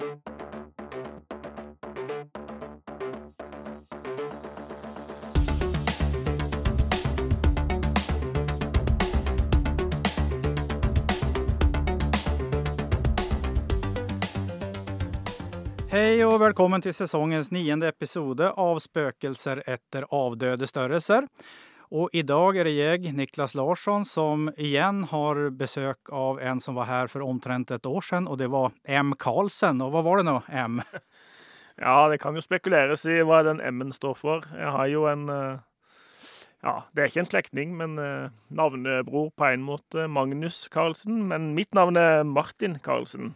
Hei og velkommen til sesongens niende episode av Spøkelser etter avdøde størrelser. Og i dag er det jeg, Niklas Larsson, som igjen har besøk av en som var her for omtrent et år siden, og det var M. Karlsen. Og hva var det nå, M? Ja, det kan jo spekuleres i hva den M-en står for. Jeg har jo en eh, Ja, det er ikke en slektning, men eh, navnebror på en måte Magnus Karlsen. Men mitt navn er Martin Karlsen.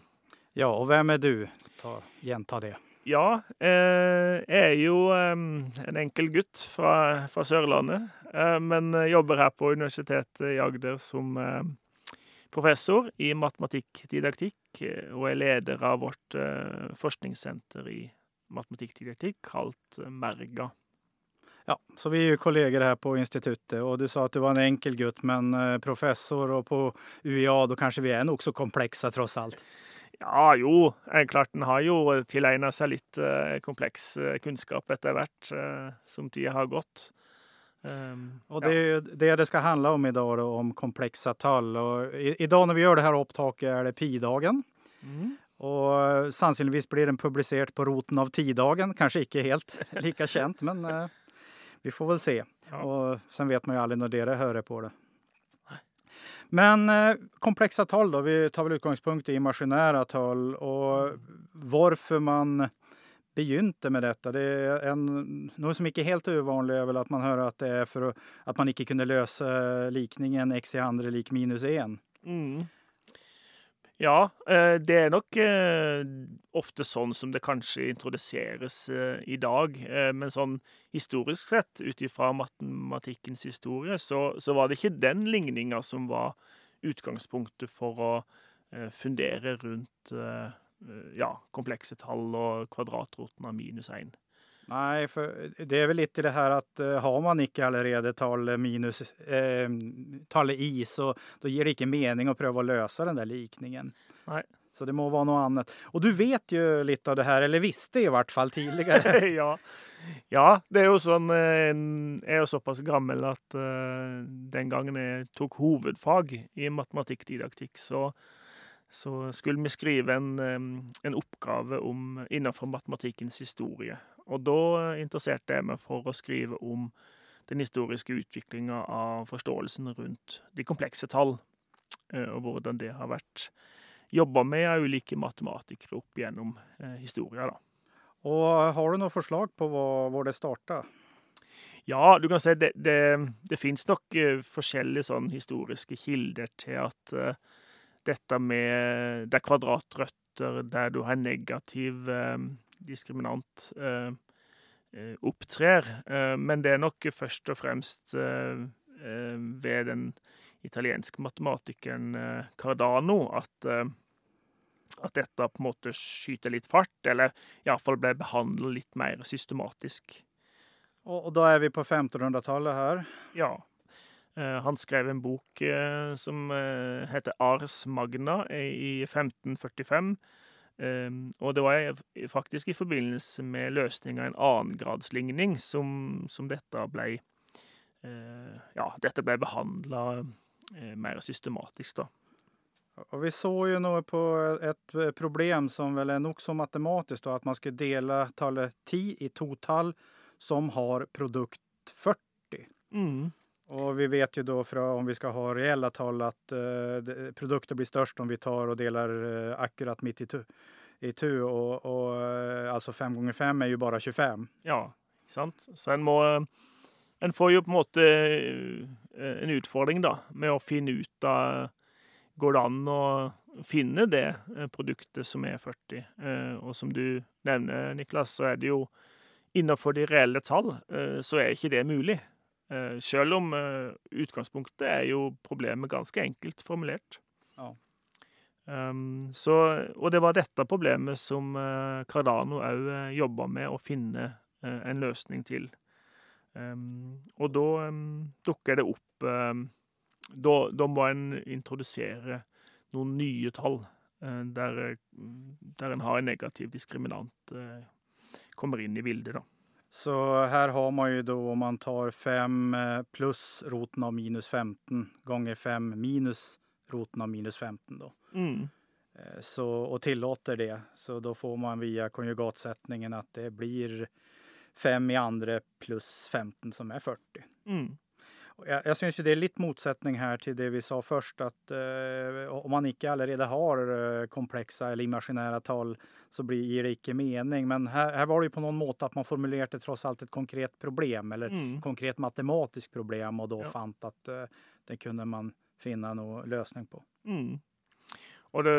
Ja, og hvem er du? Ta, gjenta det. Ja, eh, jeg er jo eh, en enkel gutt fra, fra Sørlandet, eh, men jobber her på Universitetet i Agder som professor i matematikkdidaktikk, og er leder av vårt forskningssenter i matematikkdidaktikk, kalt Merga. Ja, så vi er jo kolleger her på instituttet, og du sa at du var en enkel gutt, men professor, og på UiA, da kanskje vi er nokså komplekse, tross alt? Ja, jo. Klart en har jo tilegna seg litt eh, kompleks eh, kunnskap etter hvert eh, som tida har gått. Um, og det er det det skal handle om i dag, om komplekse tall. Og i, dag når vi gjør det her opptaket, er det pi-dagen. Mm. Og sannsynligvis blir den publisert på roten av ti-dagen. Kanskje ikke helt like kjent, men uh, vi får vel se. Ja. Og så vet man jo aldri når dere hører på det. Men eh, komplekse tall, da. Vi tar vel utgangspunkt i imaginære tall. Og hvorfor man begynte med dette. Det er en, noe som ikke er helt uvanlig, er vel at man hører at det er for at man ikke kunne løse likningen x i andre lik minus 1. Mm. Ja, eh, det er nok eh, ofte sånn som det kanskje introduseres eh, i dag. Men sånn historisk sett, ut ifra matematikkens historie, så, så, var det ikke den ligninga som var utgangspunktet for å fundere rundt ja, komplekse tall og kvadratroten av minus 1. Nei, for det er vel litt i det her at uh, har man ikke allerede tallet minus eh, tallet i, så da gir det ikke mening å prøve å løse den der likningen. Nei. Så det må være noe annet. Og du vet jo litt av det her, eller visste i hvert fall tidligere. ja. ja. det er jo sånn eh, Jeg er jo såpass gammel at uh, den gangen jeg tok hovedfag i matematikkdidaktikk, så så skulle vi skrive en, en oppgave om, innenfor matematikkens historie. Og da interesserte jeg meg for å skrive om den historiske utviklinga av forståelsen rundt de komplekse tall, eh, og hvordan det har vært jobba med av ulike matematikere opp gjennom eh, historia. da. Og har du noe forslag på hvor det starta? Ja, du kan si det, det, det fins nok forskjellige sånn historiske kilder til at dette med Det er kvadratrøtter der du har negativ uh, diskriminant eh, eh, opptrer. Eh, men det er nok først og fremst ved den italienske matematikeren Cardano at, at dette på en måte skyter litt fart, eller iallfall ble behandlet litt mer systematisk. Og, og da er vi på 1500-tallet her? Ja. Han skrev en bok som heter Ars Magna i 1545 Um, og det var faktisk i forbindelse med løsning av en annengradsligning som, som dette ble uh, Ja, dette ble behandla eh, mer systematisk, da. Og vi så jo noe på et problem som vel er nokså matematisk, da, at man skal dele tallet 10 i to tall som har produkt 40. Mm. Og vi vet jo da fra om vi skal ha reelle tall, at uh, produktet blir størst om vi tar og deler uh, akkurat midt i to. I to og, og uh, altså fem ganger fem er jo bare 25. Ja, sant. Så en må En får jo på en måte en utfordring, da, med å finne ut av Går det an å finne det produktet som er 40? Og som du nevner, Niklas, så er det jo innenfor de reelle tall, så er ikke det mulig. Eh, selv om eh, utgangspunktet er jo problemet ganske enkelt formulert. Ja. Um, så, og det var dette problemet som uh, Cardano òg uh, jobba med å finne uh, en løsning til. Um, og da um, dukker det opp da, da, må en introdusere noen nye tall. uh, der, der en har en negativ diskriminant kommer inn i bildet. da. Så her har man ju då om man tar 5 pluss roten av minus 15 ganger 5 minus roten av minus 15 då. Mm. Så, och tillåter det, så då får man via konjugatsättningen att det blir 5 i andre pluss 15 som er 40. Mm. Jeg, jeg syns det er litt motsetning her til det vi sa først, at uh, om man ikke allerede har uh, komplekse eller imaginære tall, så blir, gir det ikke mening. Men her, her, var det jo på noen måte at man formulerte tross alt et konkret problem, eller mm. konkret matematisk problem, og da ja. fant at uh, det kunne man finne noe løsning på. Mm. Og det,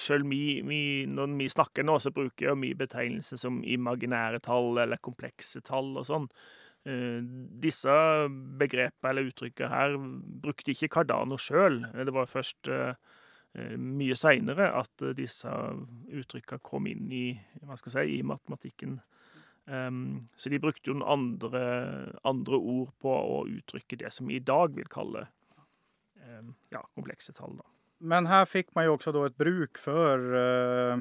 selv vi, vi, når vi snakker nå, så bruker jeg mye betegnelse som imaginære tall eller komplekse tall og sånn. Eh, disse begrepene eller uttrykkene her brukte ikke Cardano sjøl. Det var først eh, mye seinere at disse uttrykkene kom inn i, si, i matematikken. Um, så de brukte jo andre, andre, ord på å uttrykke det som vi i dag vil kalle um, ja, komplekse tall. da. Men her fikk man jo også et bruk for, uh,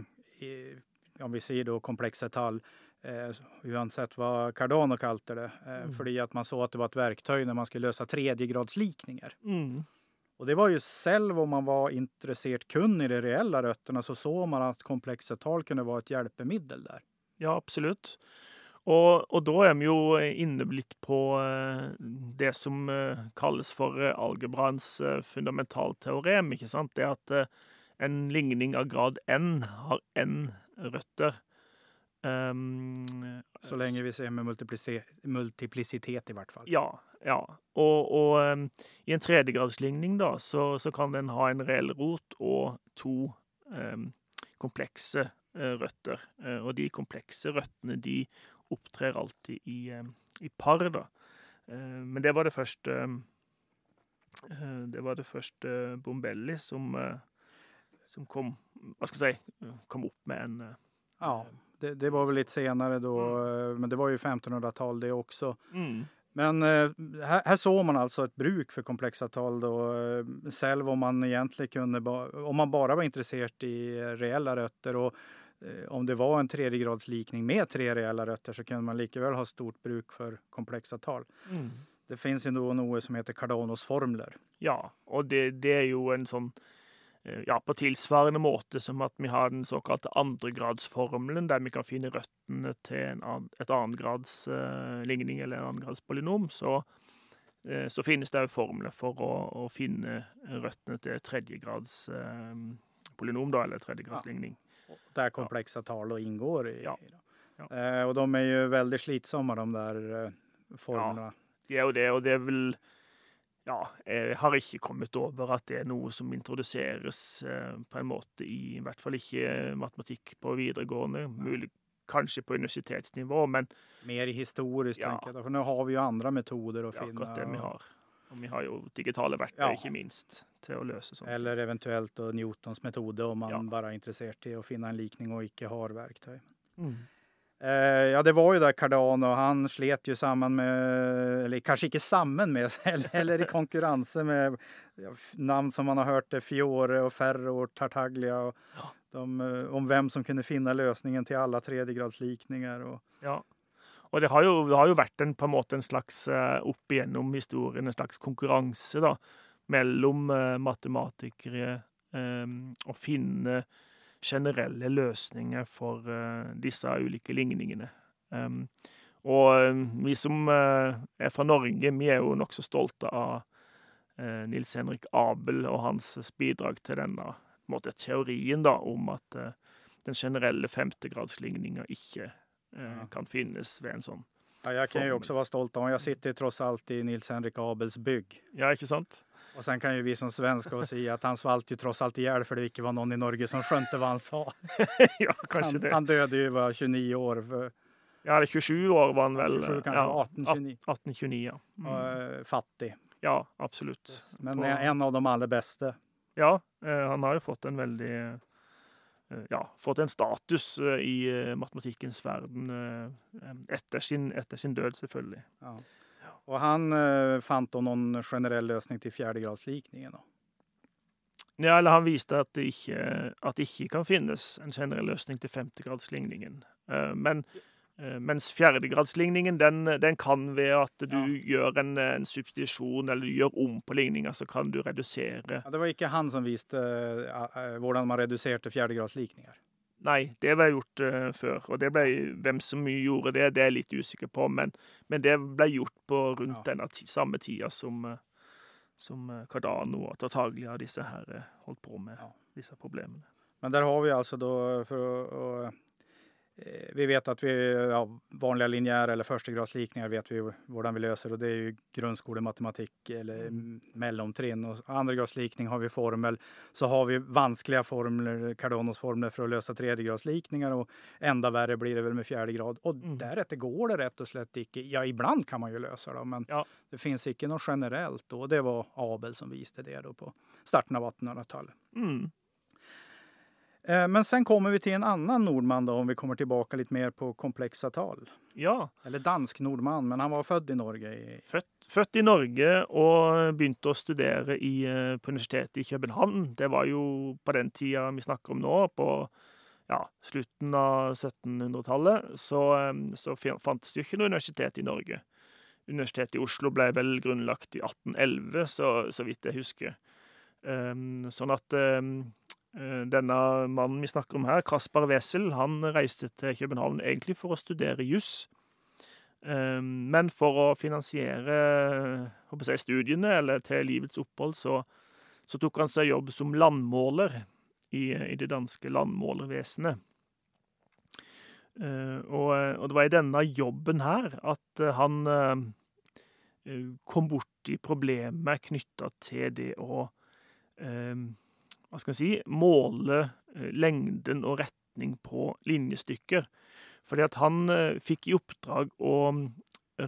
om vi sier da komplekse tall, uansett hva Cardano kalte det, uh, mm. fordi at man så at det var et verktøy når man skulle løse tredjegradslikninger. Mm. Og det var jo selv om man var interessert kun i de reelle røttene, så så man at komplekse tall kunne være et hjelpemiddel der. Ja, absolutt. Og, og, da er vi jo inne litt på eh, det som eh, kalles for eh, algebraens fundamentalteorem. ikke sant? Det at en ligning av grad n har n røtter. Um, så lenge vi ser med multiplisitet, i hvert fall. Ja. ja. Og, og um, i en tredjegradsligning da, så, så, kan den ha en reell rot og to um, komplekse røtter. Og de komplekse røttene de opptrer alltid i, i par, da. Uh, men det var det første eh, Det var det første Bombelli som, som kom Hva skal jeg si Kom opp med en Ja, det, det var vel litt senere då, mm. men det var jo 1500-tall det også. Mm. Men her, her, så man altså et bruk for kompleksatal da, selv om man egentlig kunne Om man bare var interessert i reelle røtter. og Eh, om det var en tredjegradslikning med tre reelle røtter, så kunne man likevel ha stort bruk for komplekse tall. Mm. Det fins noe som heter Cardanos formler. Ja, og det, det, er jo en sånn eh, Ja, på tilsvarende måte som at vi har den såkalte andregradsformelen, der vi kan finne røttene til en, et annengrads eh, eller en annengrads polynom, så, eh, så finnes det òg formler for å, å, finne røttene til tredjegrads eh, polynom, da, eller tredjegradsligning. Ja der komplekse tall inngår i. Ja. Ja. Eh, og de er jo veldig slitsomme, de der formlene. Ja, de er jo det, og det er vel Ja, jeg har ikke kommet over at det er noe som introduseres eh, på en måte i I hvert fall ikke matematikk på videregående. Mulig kanskje på universitetsnivå, men Mer historisk, ja. tenker jeg. For nå har vi jo andre metoder å finne. Ja, akkurat det vi har. Og vi har jo digitale verktøy, ja. ikke minst, til å løse sånt. Eller eventuelt Newtons metode, om man bare er interessert i å finne en likning og ikke har verktøy. Mm. Eh, ja, det var jo der Cardano. Han slet jo sammen med Eller kanskje ikke sammen med, eller i konkurranse med navn som man har hørt, Fiore og Ferro og Tartaglia. Og ja. de, eh, om hvem som kunne finne løsningen til alle tredjegradslikninger. Og, ja. Og det har jo, det har jo vært en, på en måte en slags opp igjennom historien en slags konkurranse da, mellom matematikere um, å finne generelle løsninger for uh, disse ulike ligningene. Og vi som er fra Norge, vi er jo nokså stolte av Nils Henrik Abel og hans bidrag til denne måte, teorien da, om at den generelle femtegradsligninga ikke Eh, kan finnes ved en sånn ja, Jeg kan jo også være stolt av Jeg sitter tross alt i Nils Henrik Abels bygg. Ja, ikke sant? Og sen kan jo vi som svensker si at han svalt jo tross alt i hjel fordi det ikke var noen i Norge som skjønte hva han sa. ja, kanskje det. Han døde jo var 29 år. For... Ja, eller 27 år var han vel. 27, kanskje, ja, 1829. 1829, ja. Mm. Og, uh, fattig. Ja, absolutt. Men På... en av de aller beste. Ja, uh, han har jo fått en veldig Eh, ja, fått en status eh, i eh, matematikkens verden etter sin, etter sin død, selvfølgelig. Ja. Og han uh, fant da noen generell løsning til fjerdegradslikningen? Ja, eller han viste at det ikke, at det ikke kan finnes en generell løsning til femtegradsligningen. Eh, men eh, mens fjerdegradsligningen, den, den kan ved at du Ja. gjør en, en substitusjon, eller du gjør om på ligninga, så kan du redusere Ja, det var ikke han som viste eh, eh, hvordan man reduserte fjerdegradslikninger. Nei, det ble gjort uh, før. Og det ble, hvem som gjorde det, det er jeg litt usikker på. Men, men det ble gjort på rundt Ja. denne samme tida som, eh, som eh, Cardano og Tartaglia disse her holdt på med Ja. disse problemene. Men der har vi altså da for å, å Vi vet at vi ja, vanlige linjære eller førstegradslikninger vet vi hvordan vi løser, og det er jo grunnskolematematikk eller Mm. mellomtrinn. Og andregradslikning har vi formel. Så har vi vanskelige formler, Cardonos formler for å løse tredjegradslikninger, og enda verre blir det vel med fjerde grad. Og Mm. deretter går det rett og slett ikke. Ja, iblant kan man jo løse det, men Ja. det finnes ikke noe generelt. Og det var Abel som viste det då, på starten av 1800-tallet. Mm. Eh, Men sen kommer vi til en annen nordmann, da, om vi kommer tilbake litt mer på komplekse tall. Ja. Eller dansk nordmann, men han var født i Norge. Født, født i Norge og begynte å studere i, eh, på Universitetet i København. Det var jo på den tida vi snakker om nå, på ja, slutten av 1700-tallet. Så, eh, så fantes det jo ikke noe universitet i Norge. Universitetet i Oslo ble vel grunnlagt i 1811, så, så vidt jeg husker. Um, sånn at um, denne mannen vi snakker om her, Kaspar Wesel, han reiste til København egentlig for å studere juss. Um, men for å finansiere jeg, studiene eller til livets opphold, så, så tok han seg jobb som landmåler i, i det danske landmålervesenet. Eh, og, og det var i denne jobben her at eh, han eh, eh, kom borti problemet knytta til det å eh, Hva skal jeg si Måle eh, lengden og retning på linjestykker. Fordi at han eh, fikk i oppdrag å mm,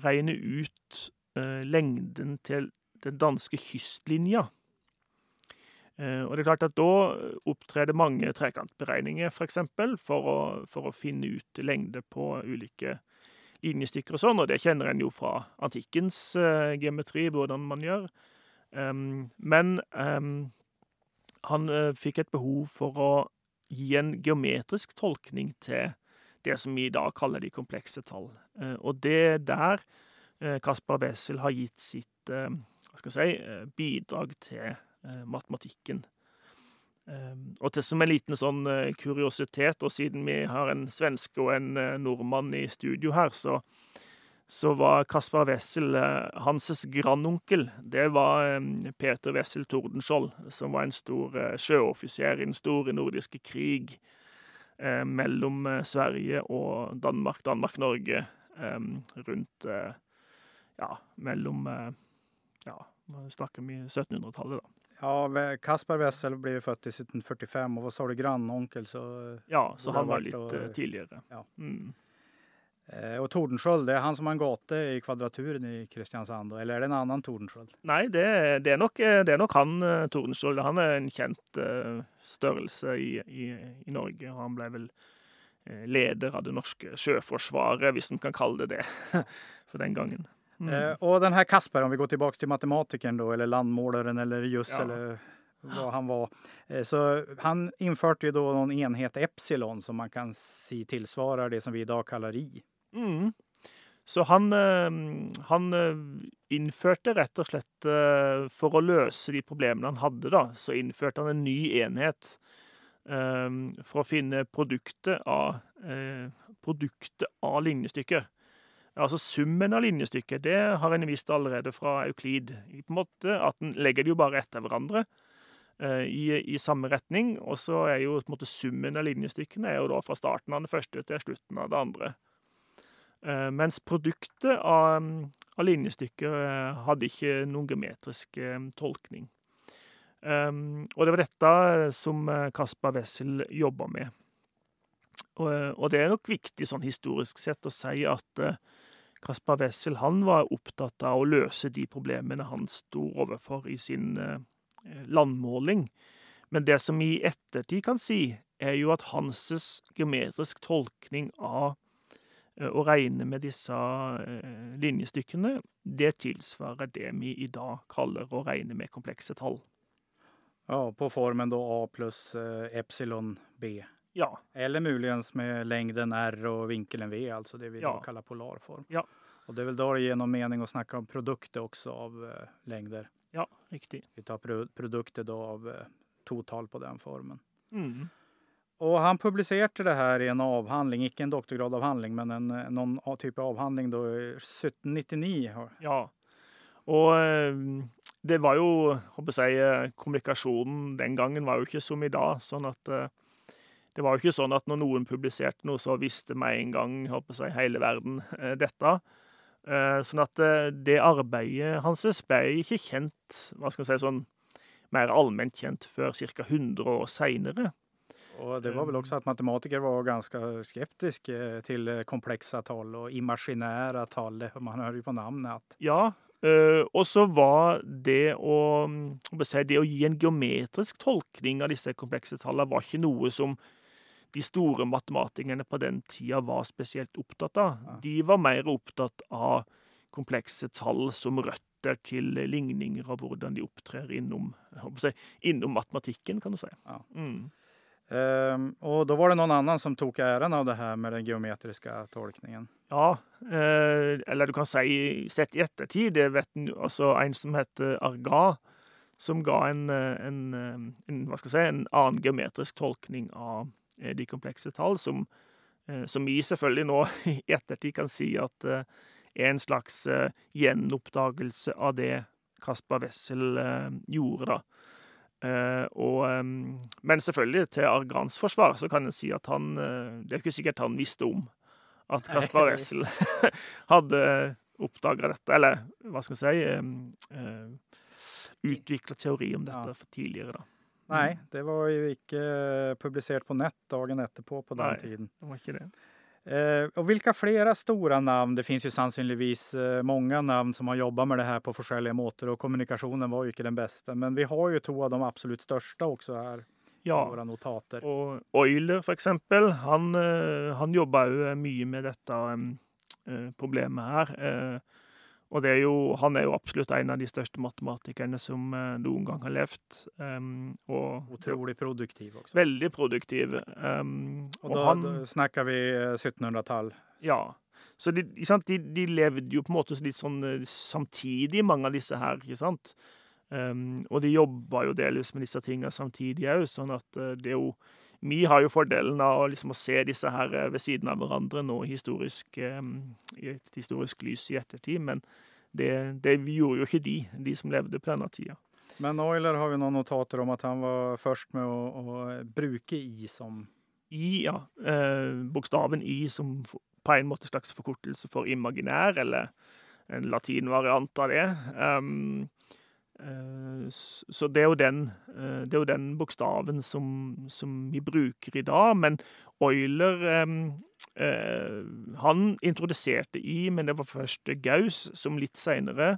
regne ut eh, lengden til den danske kystlinja. Og det er klart at Da opptrer det mange trekantberegninger for, eksempel, for, for å finne ut lengde på ulike linjestykker og sånn, og det kjenner en jo fra antikkens geometri, hvordan man gjør. Men han eh, fikk et behov for å gi en geometrisk tolkning til det som vi i dag kaller de komplekse tall. Eh, og det er der eh, Kaspar Wessel har gitt sitt eh, si, eh, bidrag til eh, matematikken. Og til som en liten sånn eh, kuriositet, og siden vi har en svenske og en eh, nordmann i studio her, så, så var Kaspar Wessel hans hanses grandonkel. Det var eh, Peter Wessel Tordenskjold, som var en stor eh, sjøoffiser i den store nordiske krig eh, mellom eh, Sverige og Danmark, Danmark-Norge, eh, rundt eh, Ja, mellom eh, Ja, vi snakker vi 1700-tallet, da. ja, Kaspar Wessel ble født i 1745, og hva har du, grandonkel? Så, Ja, så han var litt eh, tidligere. Ja. Mm. Eh, og Tordenskjold, det er han som har en gåte i Kvadraturen i Kristiansand, eller er det en annen Tordenskjold? Nei, det, det, er nok, eh, det er nok han, eh, Tordenskjold. Han er en kjent uh, størrelse i, i, i Norge. Og han ble vel leder av det norske sjøforsvaret, hvis en kan kalle det det, for den gangen. Mm. Eh, og den her Kasper, om vi går tilbake til matematikeren da, eller landmåleren, eller juss, Ja. eller hva han var. Så han innførte jo da noen enhet epsilon, som man kan si tilsvarer det som vi i dag kaller i. Mm. Så han, eh, han eh, innførte rett og slett eh, For å løse de problemene han hadde, da, så innførte han en ny enhet for å finne produktet av, produktet av linjestykket. Altså Summen av linjestykket. det har en visst allerede fra Euklid. på en måte At en legger det jo bare etter hverandre i, i samme retning. Og så er jo på en måte summen av linjestykkene er jo da fra starten av det første til slutten av det andre. Eh, mens produktet av, av linjestykker eh, hadde ikke noen geometrisk eh, tolkning. Og det var dette som Kaspar Wessel jobba med. Og, det er nok viktig sånn historisk sett å si at Kaspar Wessel han var opptatt av å løse de problemene han sto overfor i sin landmåling. Men det som i ettertid kan si, er jo at hans geometrisk tolkning av å regne med disse eh, linjestykkene, det tilsvarer det vi i dag kaller å regne med komplekse tall. Ja, på formen da A plus eh, epsilon B. Ja. Eller muligens med lengden R og vinkelen V, altså det vi Ja. da kaller polarform. Ja. Og det er vel da det gir mening å snakke om produkter også av lengder. ja, riktig. Vi tar produktet produkter då av to tall på den formen. Mm. Och han publiserte det her i en avhandling, ikke en doktorgradavhandling, men en, noen någon a- typ av avhandling da, i 1799. Ja. Og eh, det var jo håper jeg, eh, Kommunikasjonen den gangen var jo ikke som i dag. sånn at eh, Det var jo ikke sånn at når noen publiserte noe, så visste med en gang håper jeg, hele verden eh, dette. Eh, Sånn at eh, det arbeidet hans ble ikke kjent, hva skal jeg si, sånn mer allment kjent før ca. 100 år seinere. Och det var väl också att matematiker var ganska skeptiska till komplekse komplexa og och imaginära tal. Man hører jo på navnet att Ja, eh, og så var det å, det å gi en geometrisk tolkning av disse komplekse tallene var ikke noe som de store matematikerne på den tida var spesielt opptatt av. De var mer opptatt av komplekse tall som røtter til ligninger av hvordan de opptrer innom, innom matematikken, kan du si. Ja. Mm. Ehm, og da var det noen annen som tok æren av det her med den geometriske tolkningen. Ja, eh, eller du kan si sett i ettertid. Det vet altså en som heter Arga, som ga en, eh, en, eh, en, hva skal jeg si, en annen geometrisk tolkning av eh, de komplekse tall, som, som vi selvfølgelig nå i ettertid kan si at er en slags gjenoppdagelse av det Kaspar Wessel gjorde, da. Eh, og, men selvfølgelig, til Argrans forsvar, så kan en si at han eh, Det er ikke sikkert han visste om at Kaspar. Wessel hadde oppdaga dette, eller hva skal jeg si eh, Utvikla teori om dette for tidligere, da. Nei, det var jo ikke publisert på nett dagen etterpå på den Nei, tiden. Det var ikke det. Eh, och vilka flera stora namn, det finns ju sannsynligvis eh, många namn som har jobbat med det här på forskjellige måter och kommunikationen var ju inte den bästa. Men vi har ju två av de absolut största också här i Ja. våre notater. Og for eksempel, han, eh, han jobba jo mye med dette em, problemet her. Eh, Og det er jo, han er jo absolutt en av de største matematikerne som eh, noen gang har levd. Um, Og Utrolig produktiv også. veldig produktiv. Um, og, Og da han då snackar vi eh, 1700-tall. Ja. Så de? De, de levde jo på en måte litt sånn eh, samtidig, mange av disse her. ikke sant? Um, og de jobba jo delvis med disse tinga samtidig òg, sånn at eh, det er jo Vi har jo fordelen av liksom å se disse her eh, ved siden av hverandre nå historisk, i et historisk lys i ettertid, men det, det gjorde jo ikke de, de som levde på denne tida. Men Euler har vi noen notater om at han var først med å, å bruke i som I, ja, eh, bokstaven I som på en måte slags forkortelse for imaginær, eller en latin variant av det. Um, eh, s- så det er jo den, eh, det er jo den bokstaven som, som vi bruker i dag. Men Euler eh, han introduserte I, men det var først Gauss som litt seinere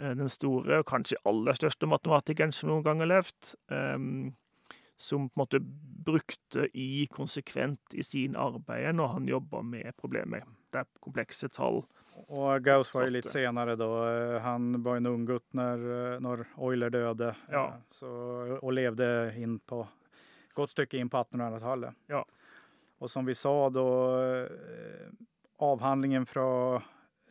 den store, og kanskje aller største matematikeren som noen gang har levd. som på en måte brukte i konsekvent i sin arbeid når han jobba med problemet. Det er komplekse tall. Och Gauss var ju lite senere senare då. Eh, Han var en unggutt när, når när Euler døde. Ja. Eh, Så, och levde in på, godt stykke inn på 1800-tallet. Ja. Och som vi sa då, eh, avhandlingen fra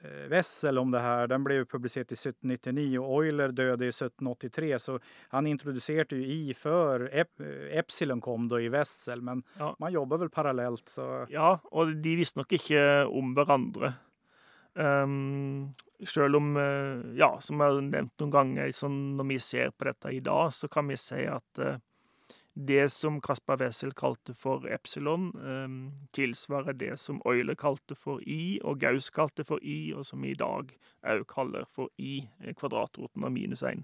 eh, Wessel om det här, den blev publicerad i 1799 och Euler døde i 1783. Så han introduserte ju i før ep, eh, Epsilon kom då i Wessel, men Ja. man jobber vel parallelt så Ja, og de visste nok ikke om hverandre. Um, selv om, eh, ja, som jeg har nevnt noen ganger, sånn når vi ser på dette i dag, så kan vi si at eh, det som Kaspar Wessel kalte for epsilon, um, tilsvarer det som Euler kalte for i, og Gauss kalte for i, og som vi i dag òg kaller for i, eh, kvadratroten av minus 1.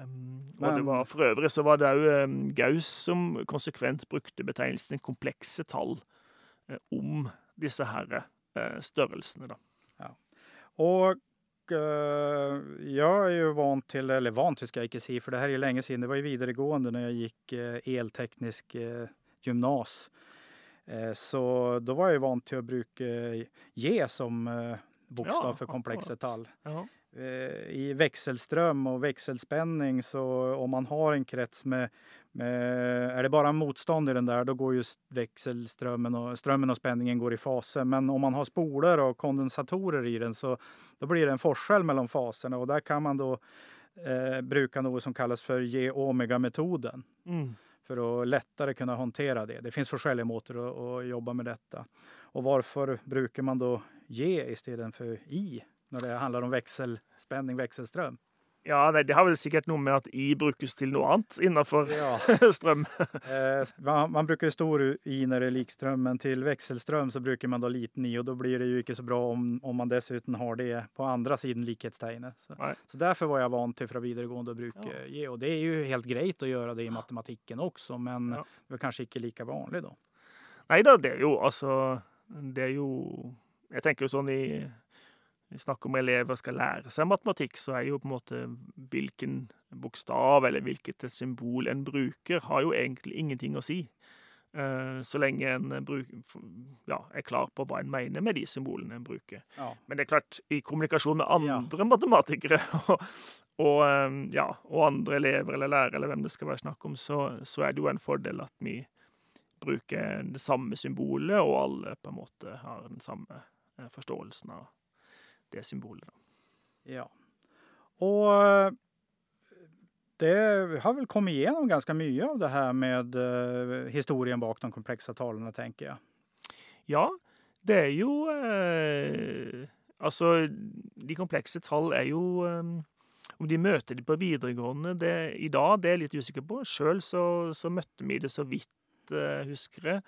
Um, og det var, for øvrig så var det òg Gauss som konsekvent brukte betegnelsen komplekse tall om disse her størrelsene, da. Och eh, jag är ju van till, eller van till ska jag inte säga, för det här är jo länge sedan. Det var jo videregående när jag gick eh, elteknisk eh, gymnas. Så da var jeg vant til å bruke ge som bokstav komplexa akkurat. tall. Ja. Eh, i växelström och växelspänning så om man har en krets med, med är det bara motstånd i den där då går ju växelströmmen och strömmen och spänningen går i faser. Men om man har spoler och kondensatorer i den så då blir det en forskel mellan faserna och där kan man då eh, bruka noe som kalles for G-omega-metoden. Mm. For å lettere kunne håndtere det. Det fins forskjellige måter å, å, jobbe med dette. Og hvorfor bruker man da G istedenfor för I når det handler om vekselspenning, vekselstrøm? Ja, nei, Det har vel sikkert noe med at I brukes til noe annet innenfor ja. strøm. eh, man, man, bruker stor I når det er likstrøm, men til vekselstrøm så bruker man da liten I. Og da blir det jo ikke så bra om, om man dessuten har det på andre siden likhetstegnet. Så, så, derfor var jeg vant til fra videregående å bruke ja. Og det er jo helt greit å gjøre det i matematikken også, men ja. det er kanskje ikke like vanlig da. Nei da, det er jo altså Det er jo Jeg tenker jo sånn i vi snakker om elever skal lære seg matematikk, så er jo på en måte hvilken bokstav eller hvilket symbol en bruker, har jo egentlig ingenting å si. Eh, så lenge en ja, er klar på hva en mener med de symbolene en bruker. Ja. Men det er klart, i kommunikasjon med andre ja. matematikere og, og, eh, ja, og, andre elever eller lærere, eller hvem det skal være snakk om, så, så, er det jo en fordel at vi bruker det samme symbolet, og alle på en måte har den samme eh, forståelsen av det symbolet. Da. Ja. Og det har vel kommet igjennom ganske mye av det her med uh, historien bak de komplekse tallene, tenker jeg. Ja, det er jo eh, Altså, de komplekse tall er jo eh, Om de møter de på videregående det, i dag, det er jeg litt usikker på. Sjøl så, så, møtte vi det så vidt, eh, husker jeg.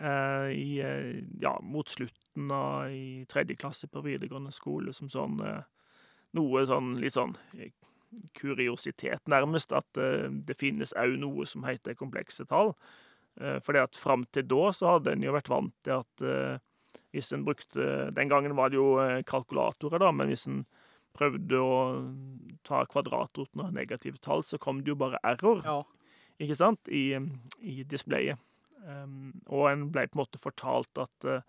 Eh, i, eh, ja, mot slutten av i tredje klasse på videregående skole som sånn eh, Noe sånn litt sånn kuriositet, nærmest, at det finnes òg noe som heter komplekse tall. For at fram til da så hadde en jo vært vant til at hvis en brukte Den gangen var det jo kalkulatorer, da, men hvis en prøvde å ta kvadratroten av negative tall, så kom det jo bare error. Ja. Ikke sant? I, i displayet. Um, og en ble på en måte fortalt at uh,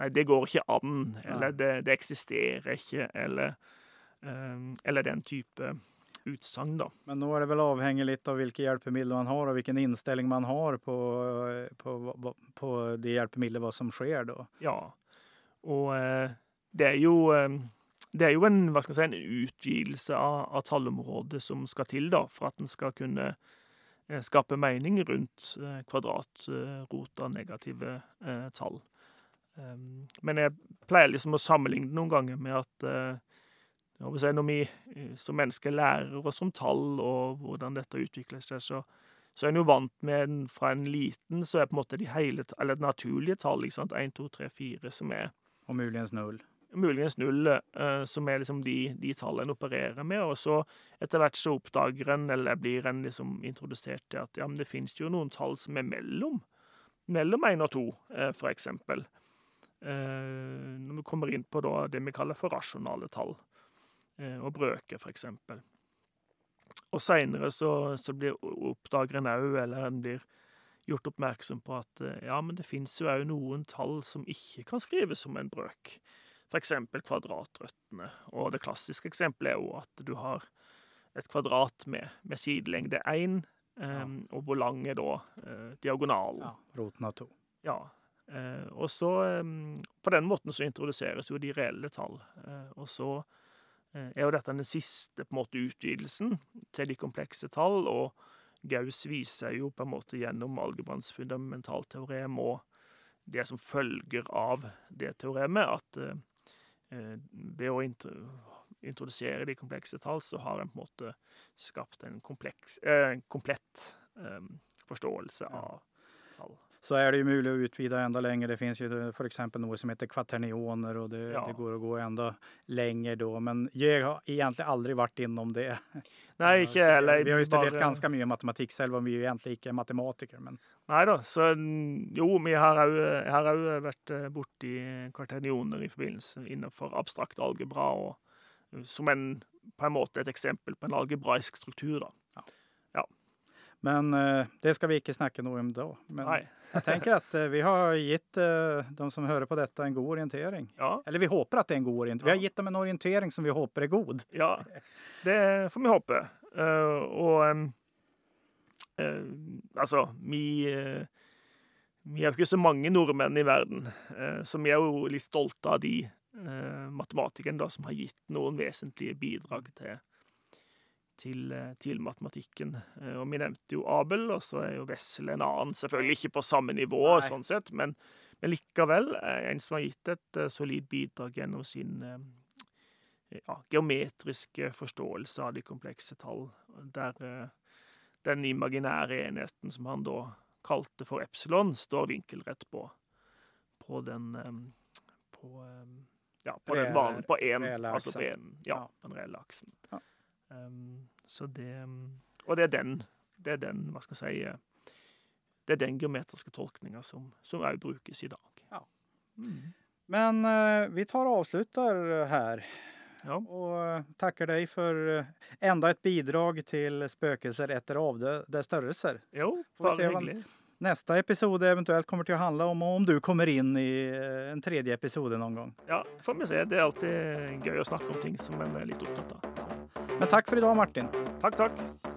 nei, det går ikke an, eller det, det eksisterer ikke, eller, um, eller den type utsagn, da. Men nå er det vel avhengig litt av hvilke hjelpemidler man har, og hvilken innstilling man har på, på, på de hjelpemidler, hva som skjer da. Ja, og uh, det er jo um, det er jo en, hva skal jeg si, en utvidelse av, av tallområdet som skal til da, for at en skal kunne Eh, skape mening rundt kvadratrota kvadratrot av negative eh, tall. Ehm, men jeg pleier liksom å sammenligne noen ganger med at når vi som mennesker lærer oss om tall og hvordan dette utvikler seg, så, så er en jo vant med en, fra en liten så er på en måte de hele, eller naturlige tall, ikke sant, 1, 2, 3, 4, som er Og muligens null muligens null, eh, som er liksom de, de tallene en opererer med. Og så etter hvert så oppdager en, eller blir en liksom introdusert til at ja, men det finnes jo noen tall som er mellom. Mellom én og to, eh, for eksempel. Eh, når vi kommer inn på det vi kaller for rasjonale tall, og brøker, for eksempel. Og seinere så, så blir oppdager en òg, eller en blir gjort oppmerksom på at ja, men det fins jo òg noen tall som ikke kan skrives som en brøk f.eks. kvadratrøttene. Og det klassiske eksempelet er jo at du har et kvadrat med, med sidelengde 1, um, ja. og hvor lang er da uh, diagonalen? Ja, roten av to. Ja. Uh, og så um, På den måten så introduseres jo de reelle tall. Uh, og så er jo dette den siste på en måte utvidelsen til de komplekse tall, og Gauss viser jo på en måte gjennom algebrans fundamentalteorem og det som følger av det teoremet, at ved å introdusere de komplekse tall, så har en på en måte skapt en kompleks, eh, komplett eh, forståelse av tall. Så er det jo mulig å utvide enda lenger. Det finnes jo f.eks. noe som heter kvaternioner, og det, ja. det, går å gå enda lenger da. Men jeg har egentlig aldri vært innom det. Nei, ikke heller. Vi har jo studert bare... ganske mye matematikk, selv om vi egentlig ikke er matematikere. Men... Nei da. Så jo, vi har òg vært borti kvaternioner i forbindelse innenfor abstrakt algebra, og som en, på en måte et eksempel på en algebraisk struktur, da. Ja. Men eh, det skal vi ikke snakke noe om da. Men Nei. jeg tenker at eh, vi har gitt eh, de som hører på dette, en god orientering. Ja, Eller vi håper at det er en god orientering. Vi har gitt dem en orientering som vi håper er god. ja. Det får vi håpe. Og altså, vi Vi er jo ikke så mange nordmenn i verden, så vi er jo litt stolte av de matematikerne da, som har gitt noen vesentlige bidrag til, til, eh, til matematikken. Eh, og vi nevnte jo Abel, og så er jo Wessel en annen. Selvfølgelig ikke på samme nivå, Nei. sånn sett, men, men likevel eh, en som har gitt et solid bidrag gjennom sin ja, geometriske forståelse av de komplekse tall, der den imaginære enheten som han da kalte for epsilon, står vinkelrett på, på den på, ja, på den banen på én, altså på en, ja, Ja. på den reelle aksen. Ja. Um, så det um, Og det er den, det er den, hva skal jeg si eh, Det er den geometriske tolkninga som òg brukes i dag. Ja. Mm. Men eh, vi tar og avslutter her. Ja. Og eh, takker deg for enda et bidrag til spøkelser etter avdøde størrelser. Jo, bare hyggelig. Neste episode eventuelt kommer til å handle om om du kommer inn i en tredje episode noen gang. Ja, får vi se. Det er alltid gøy å snakke om ting som en er litt opptatt av. Så, Men takk for i dag, Martin. takk, takk.